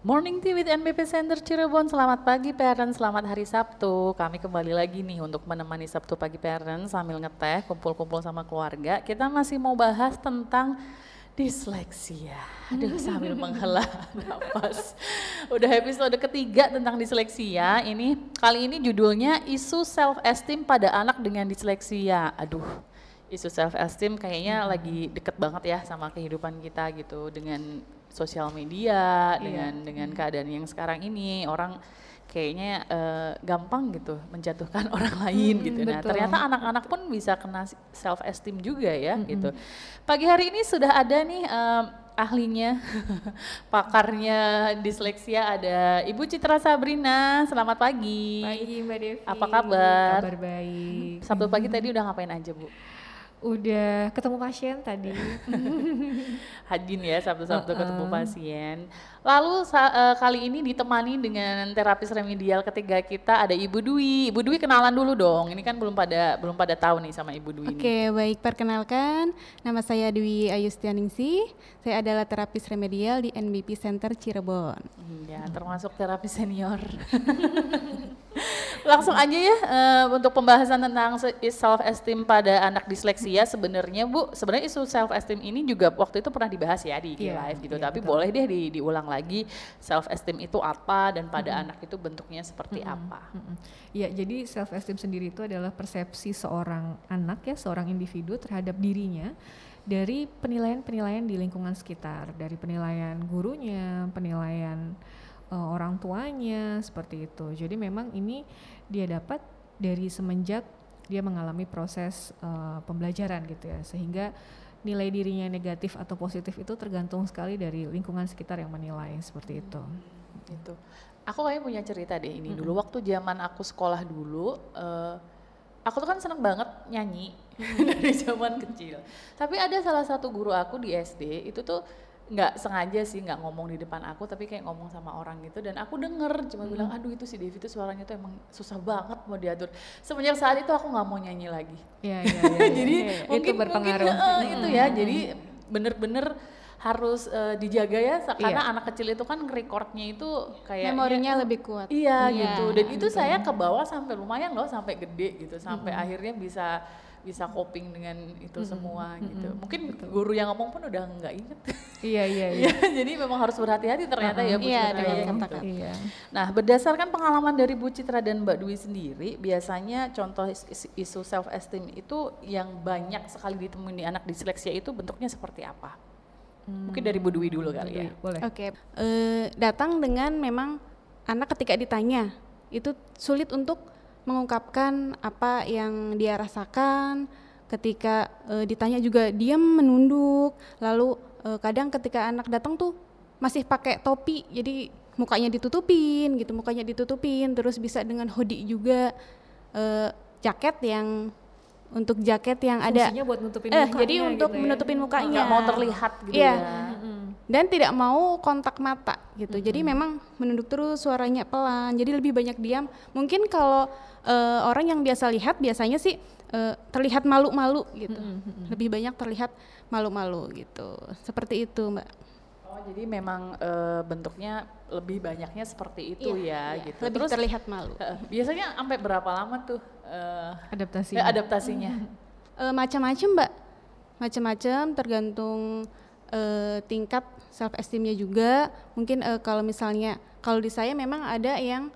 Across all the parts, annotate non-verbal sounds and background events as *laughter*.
Morning Tea with NBP Center Cirebon. Selamat pagi parents, selamat hari Sabtu. Kami kembali lagi nih untuk menemani Sabtu pagi parents sambil ngeteh, kumpul-kumpul sama keluarga. Kita masih mau bahas tentang disleksia. Aduh sambil *laughs* menghela nafas. Udah episode ketiga tentang disleksia. Ini kali ini judulnya isu self esteem pada anak dengan disleksia. Aduh, isu self esteem kayaknya lagi deket banget ya sama kehidupan kita gitu dengan sosial media Iya. dengan dengan keadaan yang sekarang ini orang kayaknya eh, gampang gitu menjatuhkan *laughs* orang lain Mm, gitu. Nah, betul. ternyata anak-anak pun bisa kena self esteem juga ya gitu. Pagi hari ini sudah ada nih em, ahlinya, *laughs* pakarnya disleksia ada Ibu Citra Sabrina. Selamat pagi. Pagi Mbak Devi. Apa kabar? Kabar baik. Sabtu pagi tadi udah ngapain aja Bu? Udah ketemu pasien tadi. *laughs* Hajin ya Sabtu-Sabtu ketemu pasien. Lalu eh, kali ini ditemani dengan terapis remedial ketiga kita ada Ibu Dwi. Ibu Dwi kenalan dulu dong. Ini kan belum pada belum pada tahu nih sama Ibu Dwi. ini. Oke, baik perkenalkan. Nama saya Dwi Ayustianingsih. Saya adalah terapis remedial di NBP Center Cirebon. Iya, termasuk terapi senior. *laughs* Langsung aja ya eh, untuk pembahasan tentang self esteem pada anak disleksia sebenarnya Bu, sebenarnya isu self esteem ini juga waktu itu pernah dibahas ya di IG Iya, Live gitu. iya, Tapi betul. boleh deh di, diulang lagi self esteem itu apa dan pada anak itu bentuknya seperti apa. Mm-mm. Ya, jadi self esteem sendiri itu adalah persepsi seorang anak ya, seorang individu terhadap dirinya dari penilaian-penilaian di lingkungan sekitar, dari penilaian gurunya, penilaian eh, orang tuanya seperti itu. Jadi memang ini dia dapat dari semenjak dia mengalami proses eh, pembelajaran gitu ya, sehingga nilai dirinya negatif atau positif itu tergantung sekali dari lingkungan sekitar yang menilai seperti itu. gitu. Aku kayaknya punya cerita deh ini dulu waktu zaman aku sekolah dulu eh, aku tuh kan seneng banget nyanyi *laughs* dari zaman kecil. Tapi ada salah satu guru aku di SD itu tuh nggak sengaja sih nggak ngomong di depan aku tapi kayak ngomong sama orang gitu dan aku denger cuma bilang aduh itu si Devi tuh suaranya tuh emang susah banget mau diatur semenjak saat itu aku nggak mau nyanyi lagi Ya, ya, ya, ya. jadi Iya, iya. *laughs* mungkin itu berpengaruh. mungkin, eh, itu ya jadi bener-bener harus eh, dijaga ya sa- karena Iya. anak kecil itu kan recordnya itu kayak Memorinya lebih kuat. iya Iya, gitu dan itu saya ke bawah sampai lumayan loh sampai gede gitu sampai akhirnya bisa bisa coping dengan itu semua gitu mungkin guru yang ngomong pun udah nggak inget Iya, iya, *laughs* iya. Iya, jadi memang harus berhati-hati ternyata ya Bu Iya, Citra dengan ya, gitu. Iya. Nah, berdasarkan pengalaman dari Bu Citra dan Mbak Dwi sendiri, biasanya contoh is- is- isu self esteem itu yang banyak sekali ditemui di anak disleksia itu bentuknya seperti apa? Mungkin dari Bu Dwi dulu kali ya. Boleh. Oke, eh, datang dengan memang anak ketika ditanya itu sulit untuk mengungkapkan apa yang dia rasakan. Ketika eh, ditanya juga diam menunduk. Lalu eh, kadang ketika anak datang tuh masih pakai topi, jadi mukanya ditutupin gitu, mukanya ditutupin. Terus bisa dengan hoodie juga eh, jaket yang untuk jaket yang ada Fungsinya buat nutupin eh mukanya jadi untuk gitu ya. menutupin mukanya Nggak mau terlihat gitu Iya. ya. Dan tidak mau kontak mata gitu. Jadi memang menunduk terus suaranya pelan. Jadi lebih banyak diam. Mungkin kalau eh, orang yang biasa lihat biasanya sih eh, terlihat malu-malu gitu. Lebih banyak terlihat malu-malu gitu. Seperti itu mbak. Oh, jadi memang eh, bentuknya lebih banyaknya seperti itu ya Iya, gitu. lebih Terus terlihat malu. eh, biasanya sampai berapa lama tuh eh, Adaptasi. eh, adaptasinya? Eh, macam-macam mbak. Macam-macam tergantung eh, tingkat self esteemnya juga. Mungkin eh, kalau misalnya kalau di saya memang ada yang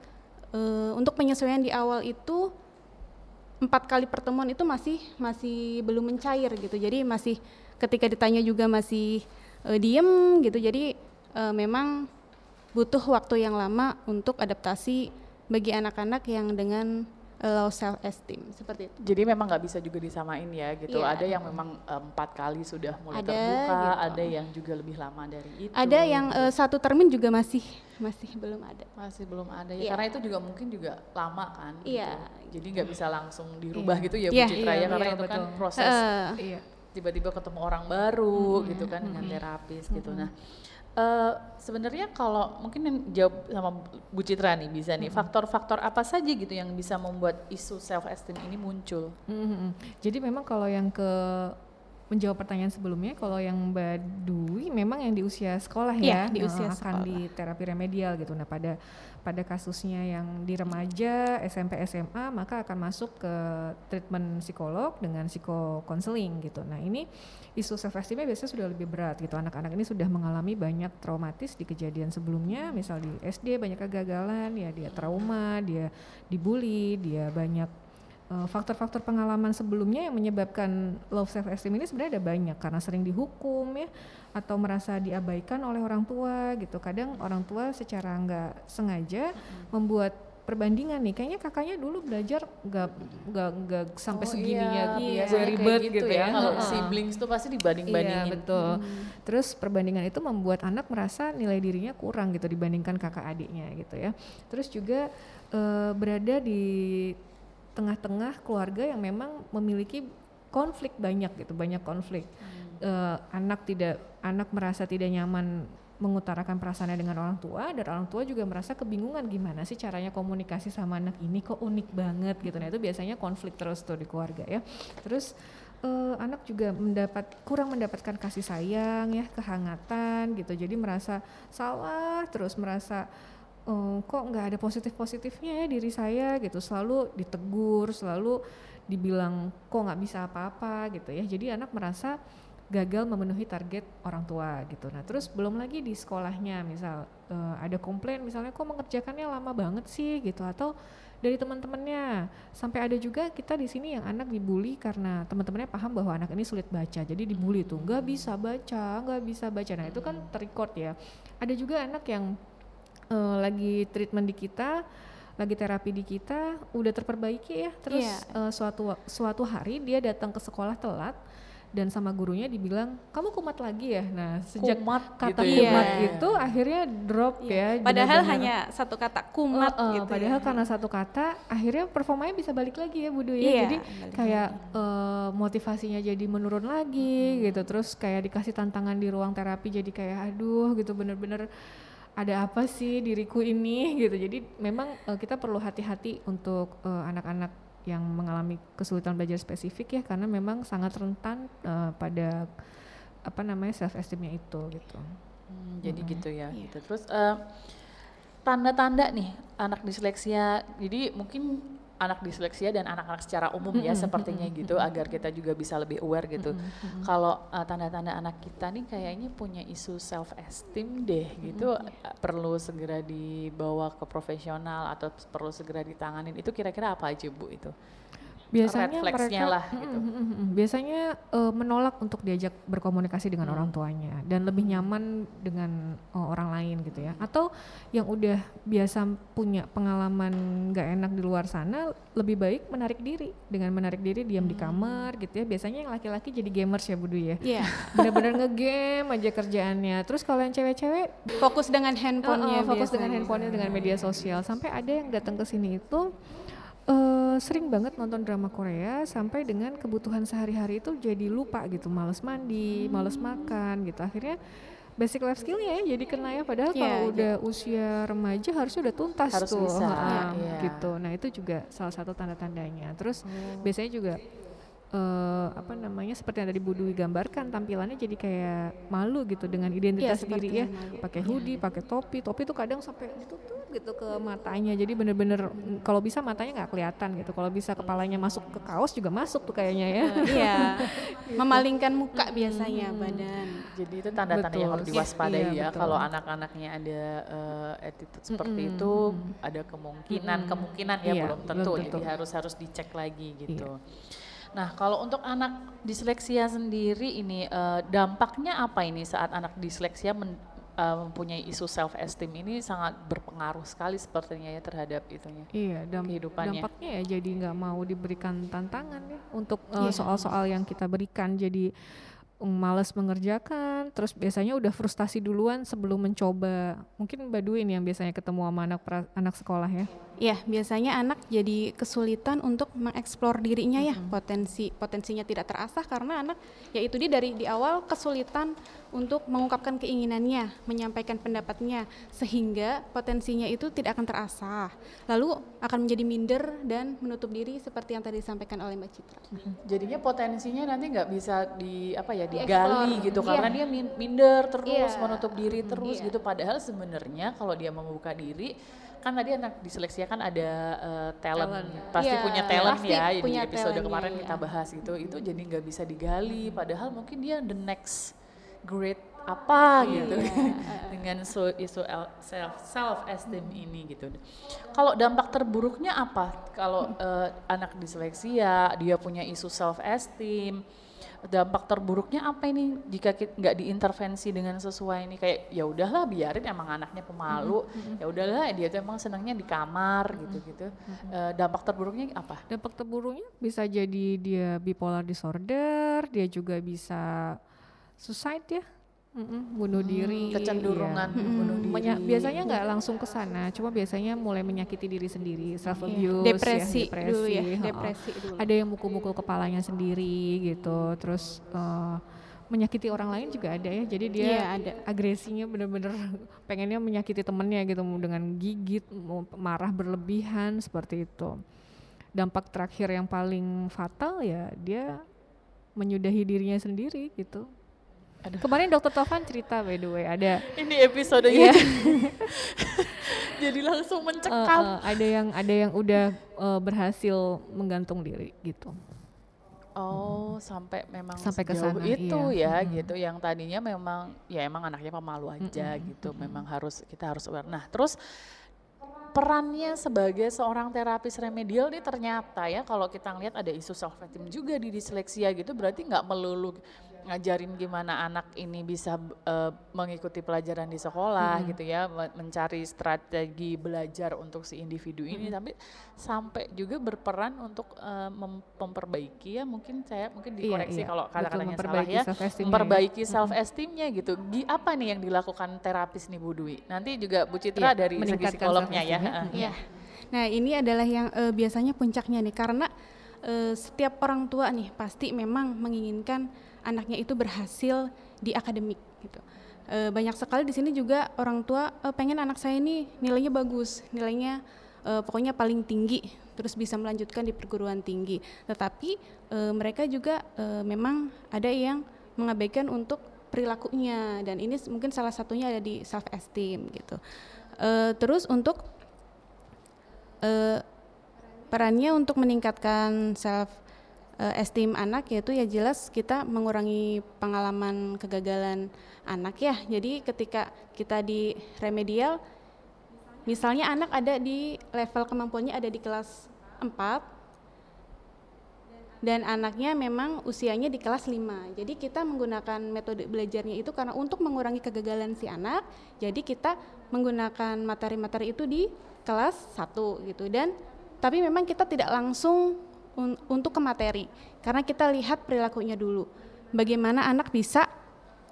eh, untuk penyesuaian di awal itu empat kali pertemuan itu masih masih belum mencair gitu. Jadi masih ketika ditanya juga masih eh, diem gitu. Jadi eh, memang butuh waktu yang lama untuk adaptasi bagi anak-anak yang dengan low self esteem seperti itu Jadi memang nggak bisa juga disamain ya gitu. Iya. Ada yang memang eh, empat kali sudah mulai Ada, terbuka, gitu. ada yang juga lebih lama dari itu. Ada yang eh, satu termin juga masih masih belum ada. masih belum ada ya Iya. karena itu juga mungkin juga lama kan. gitu. Iya. Jadi nggak bisa langsung dirubah gitu ya Bu Iya. Citra Iya, ya karena iya, itu kan betul. proses Eh, Iya. tiba-tiba ketemu orang baru gitu kan dengan terapis gitu. Nah eh, sebenarnya kalau mungkin yang jawab sama Bu Citra nih bisa nih faktor-faktor apa saja gitu yang bisa membuat isu self esteem ini muncul? Mhm. Jadi memang kalau yang ke menjawab pertanyaan sebelumnya, kalau yang Mbak Dwi memang yang di usia sekolah Iya, ya, di eh, usia akan sekolah. di terapi remedial gitu. Nah pada pada kasusnya yang di remaja, SMP, SMA, maka akan masuk ke treatment psikolog dengan psikokonseling gitu. Nah ini isu self esteemnya biasanya sudah lebih berat gitu. Anak-anak ini sudah mengalami banyak traumatis di kejadian sebelumnya, misal di SD banyak kegagalan, ya dia trauma, dia dibully, dia banyak faktor-faktor pengalaman sebelumnya yang menyebabkan low self esteem ini sebenarnya ada banyak karena sering dihukum ya atau merasa diabaikan oleh orang tua gitu kadang orang tua secara nggak sengaja membuat perbandingan nih kayaknya kakaknya dulu belajar nggak nggak nggak sampai Oh segininya iya, biasanya ribet kayak gitu, ya, Kalau Heeh. siblings tuh pasti dibanding-bandingin. Iya betul. Terus perbandingan itu membuat anak merasa nilai dirinya kurang gitu dibandingkan kakak adiknya gitu ya. Terus juga eh, berada di tengah-tengah keluarga yang memang memiliki konflik banyak gitu, banyak konflik. Eh, anak tidak anak merasa tidak nyaman mengutarakan perasaannya dengan orang tua dan orang tua juga merasa kebingungan gimana sih caranya komunikasi sama anak ini kok unik banget gitu. Nah itu biasanya konflik terus tuh di keluarga ya. Terus eh, anak juga mendapat kurang mendapatkan kasih sayang ya kehangatan gitu. Jadi merasa salah terus merasa eh, kok nggak ada positif positifnya ya diri saya gitu. Selalu ditegur selalu dibilang kok nggak bisa apa-apa gitu ya. Jadi anak merasa gagal memenuhi target orang tua gitu. Nah terus belum lagi di sekolahnya misal eh, ada komplain misalnya kok mengerjakannya lama banget sih? gitu. Atau dari teman-temannya. Sampai ada juga kita di sini yang anak dibully karena teman-temannya paham bahwa anak ini sulit baca. Jadi dibully tuh nggak bisa baca nggak bisa baca. Nah itu kan terrecord ya. Ada juga anak yang eh, lagi treatment di kita lagi terapi di kita udah terperbaiki ya terus Iya. eh, suatu suatu hari dia datang ke sekolah telat dan sama gurunya dibilang kamu kumat lagi ya nah sejak Kumat kata gitu ya. kumat Iya. itu akhirnya drop Iya. ya Padahal benar-benar. hanya satu kata kumat Eh, eh, gitu. padahal ya. karena satu kata akhirnya performanya bisa balik lagi ya Budu ya Iya, jadi kayak eh, motivasinya jadi menurun lagi Hmm. gitu terus kayak dikasih tantangan di ruang terapi jadi kayak aduh gitu bener-bener ada apa sih diriku ini gitu jadi memang eh, kita perlu hati-hati untuk eh, anak-anak yang mengalami kesulitan belajar spesifik ya karena memang sangat rentan eh, pada apa namanya self esteemnya itu gitu Hmm, jadi gitu ya. Iya. Gitu. Terus eh, tanda-tanda nih anak disleksia. Jadi mungkin anak disleksia dan anak-anak secara umum ya sepertinya gitu agar kita juga bisa lebih aware gitu. Kalau eh, tanda-tanda anak kita nih kayaknya punya isu self esteem deh gitu eh, perlu segera dibawa ke profesional atau perlu segera ditanganin. Itu kira-kira apa aja Bu itu? Biasanya Red mereka lah, gitu. mm, mm, mm. biasanya eh, menolak untuk diajak berkomunikasi dengan Hmm. orang tuanya dan lebih nyaman dengan eh, orang lain gitu ya atau yang udah biasa punya pengalaman nggak enak di luar sana lebih baik menarik diri dengan menarik diri diam di kamar gitu ya biasanya yang laki-laki jadi gamers ya Budu ya Iya. *laughs* benar-benar ngegame aja kerjaannya terus kalau yang cewek-cewek Fokus dengan handphonenya Heeh, fokus dengan biasanya. handphonenya dengan media sosial sampai ada yang datang ke sini itu eh, sering banget nonton drama Korea sampai dengan kebutuhan sehari-hari itu jadi lupa gitu. Males mandi males makan gitu. Akhirnya basic life skillnya ya jadi kena ya. Padahal Iya, kalau iya. udah usia remaja harusnya udah tuntas Harus tuh. bisa, heeh, iya. gitu. Nah itu juga salah satu tanda-tandanya. Terus Oh. biasanya juga eh, apa namanya seperti yang tadi Bu Dwi gambarkan tampilannya jadi kayak malu gitu dengan identitas Iya, seperti diri ya. pakai hoodie pakai topi. Topi tuh kadang sampai ditutup gitu ke matanya jadi bener-bener mm, kalau bisa matanya nggak kelihatan gitu kalau bisa kepalanya masuk ke kaos juga masuk tuh kayaknya ya Iya. *laughs* Memalingkan muka biasanya badan. Jadi itu tanda-tanda yang Betul. harus Iya, diwaspadai iya, ya. betul. Kalau anak-anaknya ada eh, attitude seperti Mm-mm, itu, mm-mm. ada kemungkinan Mm-mm. kemungkinan ya Iya, belum belum tentu. tentu. Jadi harus harus dicek lagi gitu. Iya. Nah kalau untuk anak disleksia sendiri ini eh, dampaknya apa ini saat anak disleksia men- eh, mempunyai isu self esteem ini sangat berpengaruh sekali sepertinya ya terhadap itunya. Iya, dam- Kehidupannya. dampaknya ya jadi nggak mau diberikan tantangan ya untuk uh, Iya. soal-soal yang kita berikan. Jadi males mengerjakan, terus biasanya udah frustasi duluan sebelum mencoba. Mungkin nih yang biasanya ketemu sama anak pra- anak sekolah ya. Ya, biasanya anak jadi kesulitan untuk mengeksplor dirinya ya, potensi potensinya tidak terasah karena anak ya itu dia dari di awal kesulitan untuk mengungkapkan keinginannya, menyampaikan pendapatnya sehingga potensinya itu tidak akan terasah. Lalu akan menjadi minder dan menutup diri seperti yang tadi disampaikan oleh Mbak Citra. Jadinya potensinya nanti nggak bisa di apa ya digali Dieksplor. gitu Iya. karena dia min- minder terus Iya. menutup diri terus Iya. gitu padahal sebenarnya kalau dia membuka diri kan tadi anak diseleksi kan ada eh, talent, Talent. pasti Iya, punya talent pasti ya punya di episode kemarin iya. kita bahas itu itu jadi nggak bisa digali padahal mungkin dia the next great apa gitu *laughs* dengan so, isu el- self self esteem ini gitu. Kalau dampak terburuknya apa? Kalau eh, anak diseleksi ya dia punya isu self esteem. Dampak terburuknya apa ini jika nggak diintervensi dengan sesuai ini kayak ya udahlah biarin emang anaknya pemalu ya udahlah dia tuh emang senangnya di kamar gitu-gitu. Eh, dampak terburuknya apa? Dampak terburuknya bisa jadi dia bipolar disorder, dia juga bisa suicide ya, Mm-mm, bunuh diri. Kecenderungan iya. bunuh diri. Menya- biasanya nggak langsung ke sana, cuma biasanya mulai menyakiti diri sendiri, self abuse, depresi, ya, dulu ya, depresi dulu. Ada yang mukul-mukul kepalanya sendiri gitu, terus eh, menyakiti orang lain juga ada ya. Jadi dia Iya, ada. agresinya bener-bener *laughs* pengennya menyakiti temennya gitu dengan gigit, marah berlebihan seperti itu. Dampak terakhir yang paling fatal ya dia menyudahi dirinya sendiri gitu. Aduh. Kemarin dokter Tovan cerita by the way ada Ini episodenya *laughs* jadi langsung mencekam. eh, ada yang ada yang udah eh, berhasil menggantung diri gitu. Oh, sampai memang Sampai ke sana, itu iya. ya Mm-mm. gitu. Yang tadinya memang ya emang anaknya pemalu aja gitu. Memang harus kita harus aware. Nah, terus perannya sebagai seorang terapis remedial nih ternyata ya kalau kita ngeliat ada isu self esteem juga di disleksia gitu berarti nggak melulu ngajarin gimana anak ini bisa eh, mengikuti pelajaran di sekolah gitu ya me- mencari strategi belajar untuk si individu ini tapi sampai juga berperan untuk mem- memperbaiki ya mungkin saya mungkin Iya, dikoreksi iya. kalau Betul, kata-katanya salah ya self-esteem-nya ya. memperbaiki self esteemnya gitu Gi- apa nih yang dilakukan terapis nih Bu Dwi nanti juga Bu Citra Iya, dari segi psikolognya ya self-esteem-nya. Heeh. Ya. Nah, ini adalah yang eh, biasanya puncaknya nih karena setiap orang tua nih pasti memang menginginkan anaknya itu berhasil di akademik gitu. Eh, banyak sekali di sini juga orang tua eh, pengen anak saya ini nilainya bagus, nilainya eh, pokoknya paling tinggi, terus bisa melanjutkan di perguruan tinggi. Tetapi eh, mereka juga eh, memang ada yang mengabaikan untuk perilakunya dan ini mungkin salah satunya ada di self esteem gitu. Eh, terus untuk eh, perannya untuk meningkatkan self eh, esteem anak yaitu ya jelas kita mengurangi pengalaman kegagalan anak ya. Jadi ketika kita di remedial misalnya anak ada di level kemampuannya ada di kelas 4 dan anaknya memang usianya di kelas 5. Jadi kita menggunakan metode belajarnya itu karena untuk mengurangi kegagalan si anak. Jadi kita menggunakan materi-materi itu di kelas 1 gitu dan tapi memang kita tidak langsung un- untuk ke materi karena kita lihat perilakunya dulu. Bagaimana anak bisa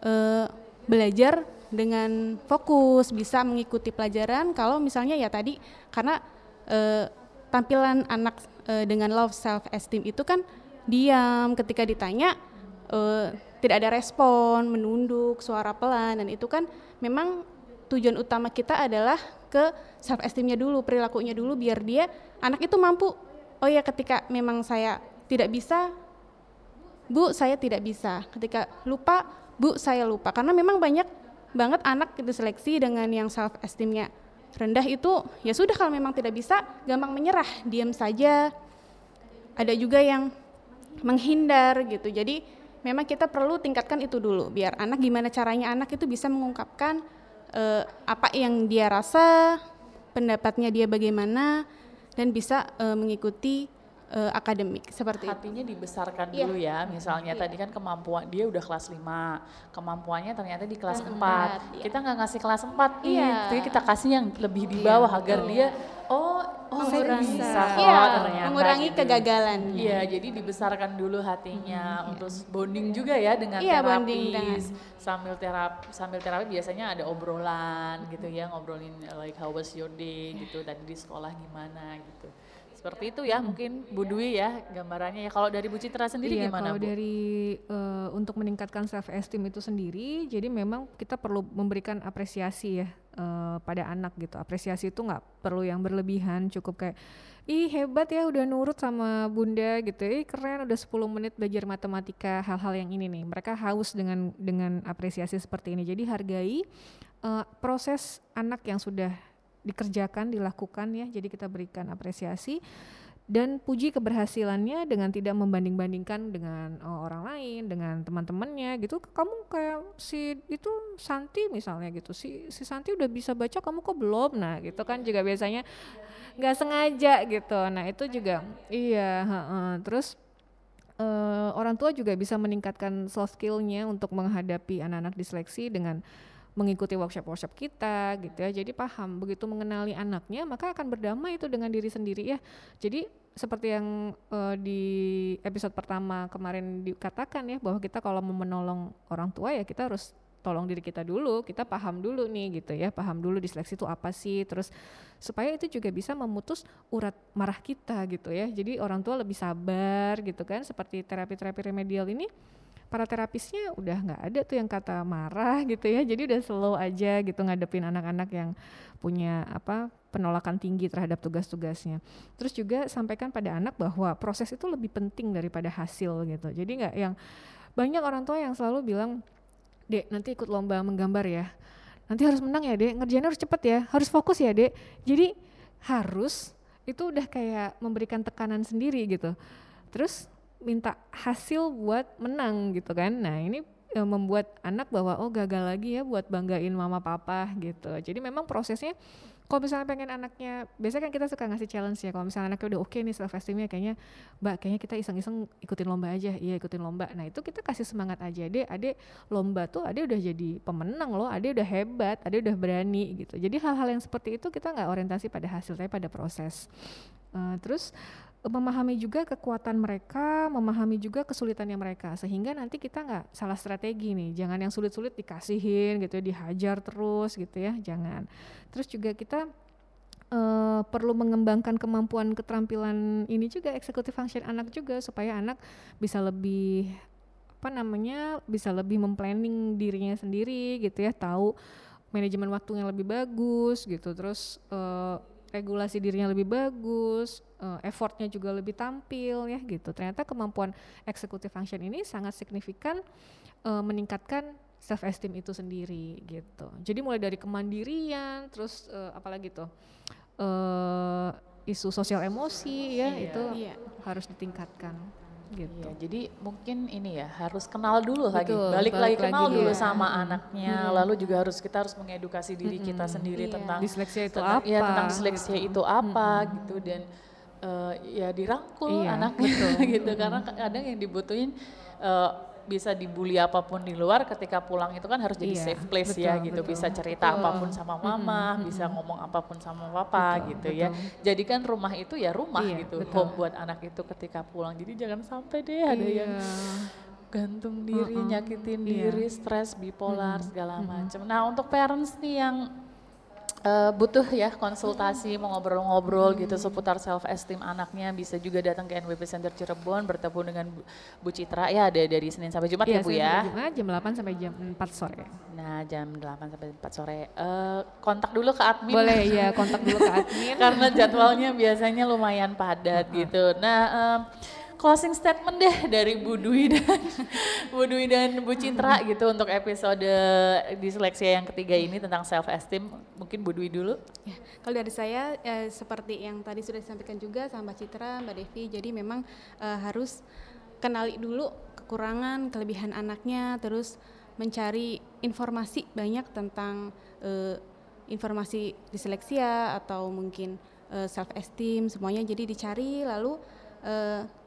eh, belajar dengan fokus, bisa mengikuti pelajaran kalau misalnya ya tadi karena eh, tampilan anak eh, dengan low self esteem itu kan diam ketika ditanya eh, tidak ada respon, menunduk, suara pelan dan itu kan memang tujuan utama kita adalah ke self esteemnya dulu, perilakunya dulu biar dia anak itu mampu oh ya ketika memang saya tidak bisa Bu, saya tidak bisa. Ketika lupa, Bu, saya lupa. Karena memang banyak banget anak diseleksi dengan yang self esteemnya rendah itu ya sudah kalau memang tidak bisa gampang menyerah, diam saja. Ada juga yang menghindar gitu. Jadi memang kita perlu tingkatkan itu dulu biar anak gimana caranya anak itu bisa mengungkapkan eh, apa yang dia rasa, pendapatnya dia bagaimana dan bisa eh, mengikuti eh, akademik seperti itu. hatinya dibesarkan Iya. dulu ya misalnya tadi kan kemampuan dia udah kelas 5 kemampuannya ternyata di kelas 4 iya. kita nggak ngasih kelas 4 nih Iya. jadi kita kasih yang lebih di bawah agar dia oh oh mengurangi bisa kok iya, ternyata mengurangi gitu. kegagalan. Iya, jadi dibesarkan dulu hatinya, terus bonding juga ya dengan Iya, terapis. bonding dengan- Sambil terapi, sambil terapi biasanya ada obrolan gitu ya, ngobrolin like how was your day gitu, tadi di sekolah gimana gitu. Seperti itu ya mungkin Bu Dwi ya gambarannya ya. Kalau dari Bu Citra sendiri iya, gimana kalau Bu? dari eh, untuk meningkatkan self esteem itu sendiri, jadi memang kita perlu memberikan apresiasi ya eh, pada anak gitu. Apresiasi itu nggak perlu yang berlebihan, cukup kayak ih hebat ya udah nurut sama bunda gitu. Ih keren udah 10 menit belajar matematika, hal-hal yang ini nih. Mereka haus dengan dengan apresiasi seperti ini. Jadi hargai eh, proses anak yang sudah dikerjakan, dilakukan ya. Jadi kita berikan apresiasi dan puji keberhasilannya dengan tidak membanding-bandingkan dengan uh, orang lain, dengan teman-temannya gitu. Kamu kayak si itu Santi misalnya gitu. Si si Santi udah bisa baca, kamu kok belum? Nah, gitu kan juga biasanya nggak sengaja gitu. Nah, itu juga iya, heeh. Terus eh, orang tua juga bisa meningkatkan soft skillnya untuk menghadapi anak-anak disleksi dengan mengikuti workshop-workshop kita gitu ya. Jadi paham begitu mengenali anaknya maka akan berdamai itu dengan diri sendiri ya. Jadi seperti yang eh, di episode pertama kemarin dikatakan ya bahwa kita kalau mau menolong orang tua ya kita harus tolong diri kita dulu, kita paham dulu nih gitu ya, paham dulu disleksi itu apa sih, terus supaya itu juga bisa memutus urat marah kita gitu ya. Jadi orang tua lebih sabar gitu kan, seperti terapi-terapi remedial ini para terapisnya udah nggak ada tuh yang kata marah gitu ya. Jadi udah slow aja gitu ngadepin anak-anak yang punya apa penolakan tinggi terhadap tugas-tugasnya. Terus juga sampaikan pada anak bahwa proses itu lebih penting daripada hasil gitu. Jadi nggak yang banyak orang tua yang selalu bilang dek nanti ikut lomba menggambar ya. Nanti harus menang ya dek. Ngerjainnya harus cepet ya. Harus fokus ya dek. Jadi harus itu udah kayak memberikan tekanan sendiri gitu. Terus minta hasil buat menang gitu kan. Nah, ini e, membuat anak bahwa oh gagal lagi ya buat banggain mama papa gitu. Jadi memang prosesnya kalau misalnya pengen anaknya, biasanya kan kita suka ngasih challenge ya. Kalau misalnya anaknya udah oke nih self esteemnya kayaknya, mbak kayaknya kita iseng-iseng ikutin lomba aja, iya ikutin lomba. Nah itu kita kasih semangat aja, deh, adek lomba tuh adek udah jadi pemenang loh, adek udah hebat, adek udah berani gitu. Jadi hal-hal yang seperti itu kita nggak orientasi pada hasil, tapi pada proses. Uh, terus memahami juga kekuatan mereka, memahami juga kesulitannya mereka, sehingga nanti kita nggak salah strategi nih, jangan yang sulit-sulit dikasihin gitu ya, dihajar terus gitu ya, jangan. Terus juga kita uh, perlu mengembangkan kemampuan keterampilan ini juga eksekutif function anak juga supaya anak bisa lebih apa namanya bisa lebih memplanning dirinya sendiri gitu ya, tahu manajemen waktunya lebih bagus gitu, terus uh, regulasi dirinya lebih bagus, uh, effortnya juga lebih tampil ya gitu. Ternyata kemampuan executive function ini sangat signifikan uh, meningkatkan self esteem itu sendiri gitu. Jadi mulai dari kemandirian, terus uh, apalagi tuh uh, isu sosial emosi ya Iya. itu Iya. harus ditingkatkan gitu. Iya, jadi mungkin ini ya harus kenal dulu lagi, Betul, balik, balik lagi kenal lagi, dulu iya. sama anaknya, Mm-mm. lalu juga harus kita harus mengedukasi diri kita sendiri Iya. tentang Disleksia itu tentang, apa? ya, tentang disleksia itu apa Mm-mm. gitu dan eh, ya dirangkul Iya, anaknya betul. *laughs* gitu karena kadang yang dibutuhin eh, bisa dibully apa pun di luar ketika pulang itu kan harus jadi Iya, safe place ya betul, gitu betul. bisa cerita Betul. apa pun sama mama Mm-mm, bisa ngomong apa pun sama papa Betul, gitu ya betul. jadikan rumah itu ya rumah Iya, gitu betul. home buat anak itu ketika pulang jadi jangan sampai deh ada Iya. yang gantung diri, Uh-uh. nyakitin Iya. diri, stres, bipolar, Mm-mm. segala macam. Nah untuk parents nih yang eh, butuh ya konsultasi, mau ngobrol-ngobrol gitu seputar self esteem anaknya, bisa juga datang ke NWP Center Cirebon bertemu dengan Bu, Bu Citra ya ada dari Senin sampai Jumat Iya, ya Bu ya. Jumat jam 8 sampai jam 4 sore. Nah jam 8 sampai 4 sore. Eh, kontak dulu ke admin. Boleh ya *laughs* kontak dulu ke admin. karena jadwalnya biasanya lumayan padat gitu. Nah, em, closing statement deh dari Bu Dwi dan *laughs* Bu Dwi dan Bu Citra gitu untuk episode disleksia yang ketiga ini tentang self esteem. Mungkin Bu Dwi dulu. Ya, kalau dari saya eh, seperti yang tadi sudah disampaikan juga sama Mbak Citra, Mbak Devi, jadi memang eh, harus kenali dulu kekurangan, kelebihan anaknya, terus mencari informasi banyak tentang eh, informasi disleksia atau mungkin self esteem semuanya. Jadi dicari lalu eh,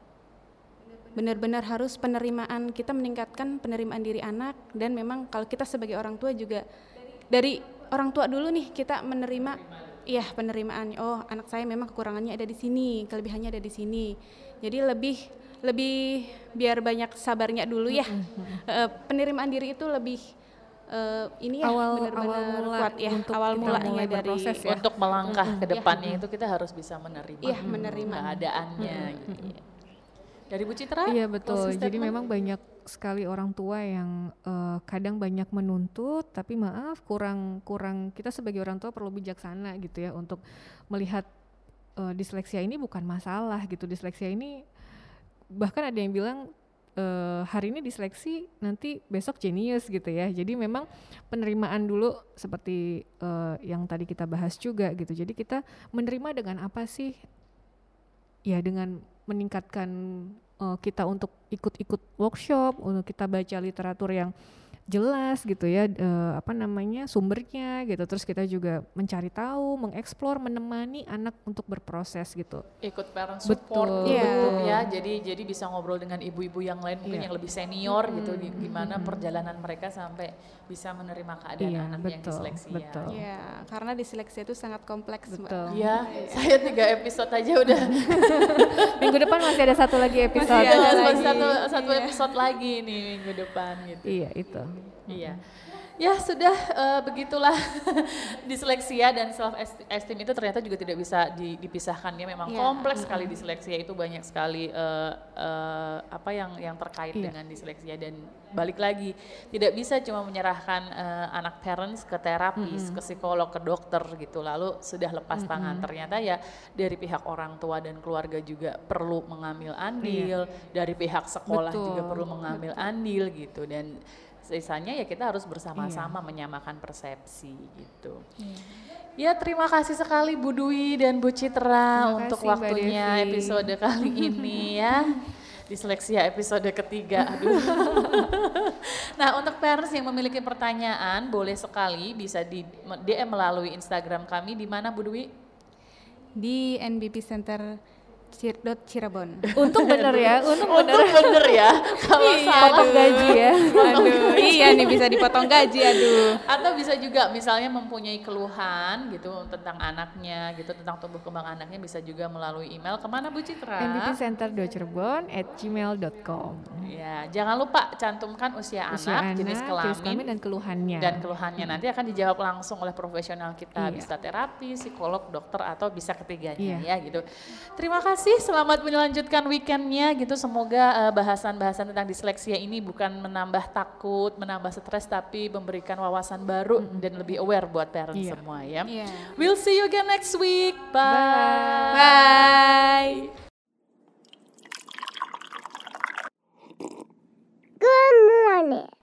benar-benar harus penerimaan kita meningkatkan penerimaan diri anak dan memang kalau kita sebagai orang tua juga dari orang tua dulu nih kita menerima iya penerimaan oh anak saya memang kekurangannya ada di sini kelebihannya ada di sini jadi lebih lebih biar banyak sabarnya dulu ya *laughs* Eh, penerimaan diri itu lebih eh, ini ya Awal- benar-benar awal mula kuat ya untuk awal mulanya dari ya. Untuk melangkah ke Iya. depannya itu kita harus bisa menerima Iya, menerima. keadaannya. gitu ya. Dari Bu Citra? Iya betul. Jadi memang banyak sekali orang tua yang eh, kadang banyak menuntut, tapi maaf kurang kurang kita sebagai orang tua perlu bijaksana gitu ya untuk melihat eh, disleksia ini bukan masalah gitu. Disleksia ini bahkan ada yang bilang eh, hari ini disleksi nanti besok genius gitu ya. Jadi memang penerimaan dulu seperti eh, yang tadi kita bahas juga gitu. Jadi kita menerima dengan apa sih? Ya dengan meningkatkan eh, kita untuk ikut-ikut workshop, untuk kita baca literatur yang jelas gitu ya eh, apa namanya sumbernya gitu. Terus kita juga mencari tahu mengeksplor menemani anak untuk berproses gitu. Ikut parent support Betul, dulu betul. ya. Jadi jadi bisa ngobrol dengan ibu-ibu yang lain mungkin Iya. yang lebih senior gitu. Di- gimana perjalanan mereka sampai bisa menerima keadaan Iya, anak yang betul, diseleksi betul. ya karena diseleksi itu sangat kompleks betul. Iya, saya tiga episode aja udah. *laughs* Minggu depan masih ada satu lagi episode. Masih ada masih lagi. satu satu Iya. episode lagi nih minggu depan gitu. iya itu Iya. Ya sudah eh, begitulah *laughs* disleksia dan self esteem itu ternyata juga tidak bisa di- dipisahkan. Ya memang Iya. kompleks sekali disleksia itu banyak sekali eh, eh, apa yang yang terkait Iya. dengan disleksia. Dan balik lagi tidak bisa cuma menyerahkan eh, anak parents ke terapis, ke psikolog, ke dokter gitu. Lalu sudah lepas tangan. Ternyata ya dari pihak orang tua dan keluarga juga perlu mengambil andil. Dari pihak sekolah juga Betul, perlu mengambil andil gitu. Dan sisanya ya kita harus bersama-sama menyamakan persepsi gitu. Ya terima kasih sekali Bu Dwi dan Bu Citra Terima untuk kasih, waktunya episode kali *laughs* ini ya. Disleksia episode ketiga, aduh. *laughs* nah untuk parents yang memiliki pertanyaan boleh sekali bisa di DM melalui Instagram kami di mana Bu Dwi? di NBP Center Cirebon. *laughs* Untung bener ya untung bener Untung bener. ya kalau salah. potong gaji ya. Aduh. Iya nih bisa dipotong gaji aduh. Atau bisa juga misalnya mempunyai keluhan gitu tentang anaknya gitu tentang tumbuh kembang anaknya bisa juga melalui email. Ke mana Bu Citra? mbpcenter.cirebon at gmail.com Ya, jangan lupa cantumkan usia, usia anak, anak, jenis kelamin, dan keluhannya. dan keluhannya. Nanti akan dijawab langsung oleh profesional kita, Iya. bisa terapi, psikolog, dokter atau bisa ketiganya Iya. ya gitu. Terima kasih, kasih, selamat melanjutkan weekendnya gitu. Semoga eh, bahasan-bahasan uh, tentang disleksia ini bukan menambah takut, menambah stres, tapi memberikan wawasan baru mm -hmm. dan lebih aware buat parent yeah. semua ya. Yeah. We'll see you again next week. Bye. Bye. Bye. Good morning.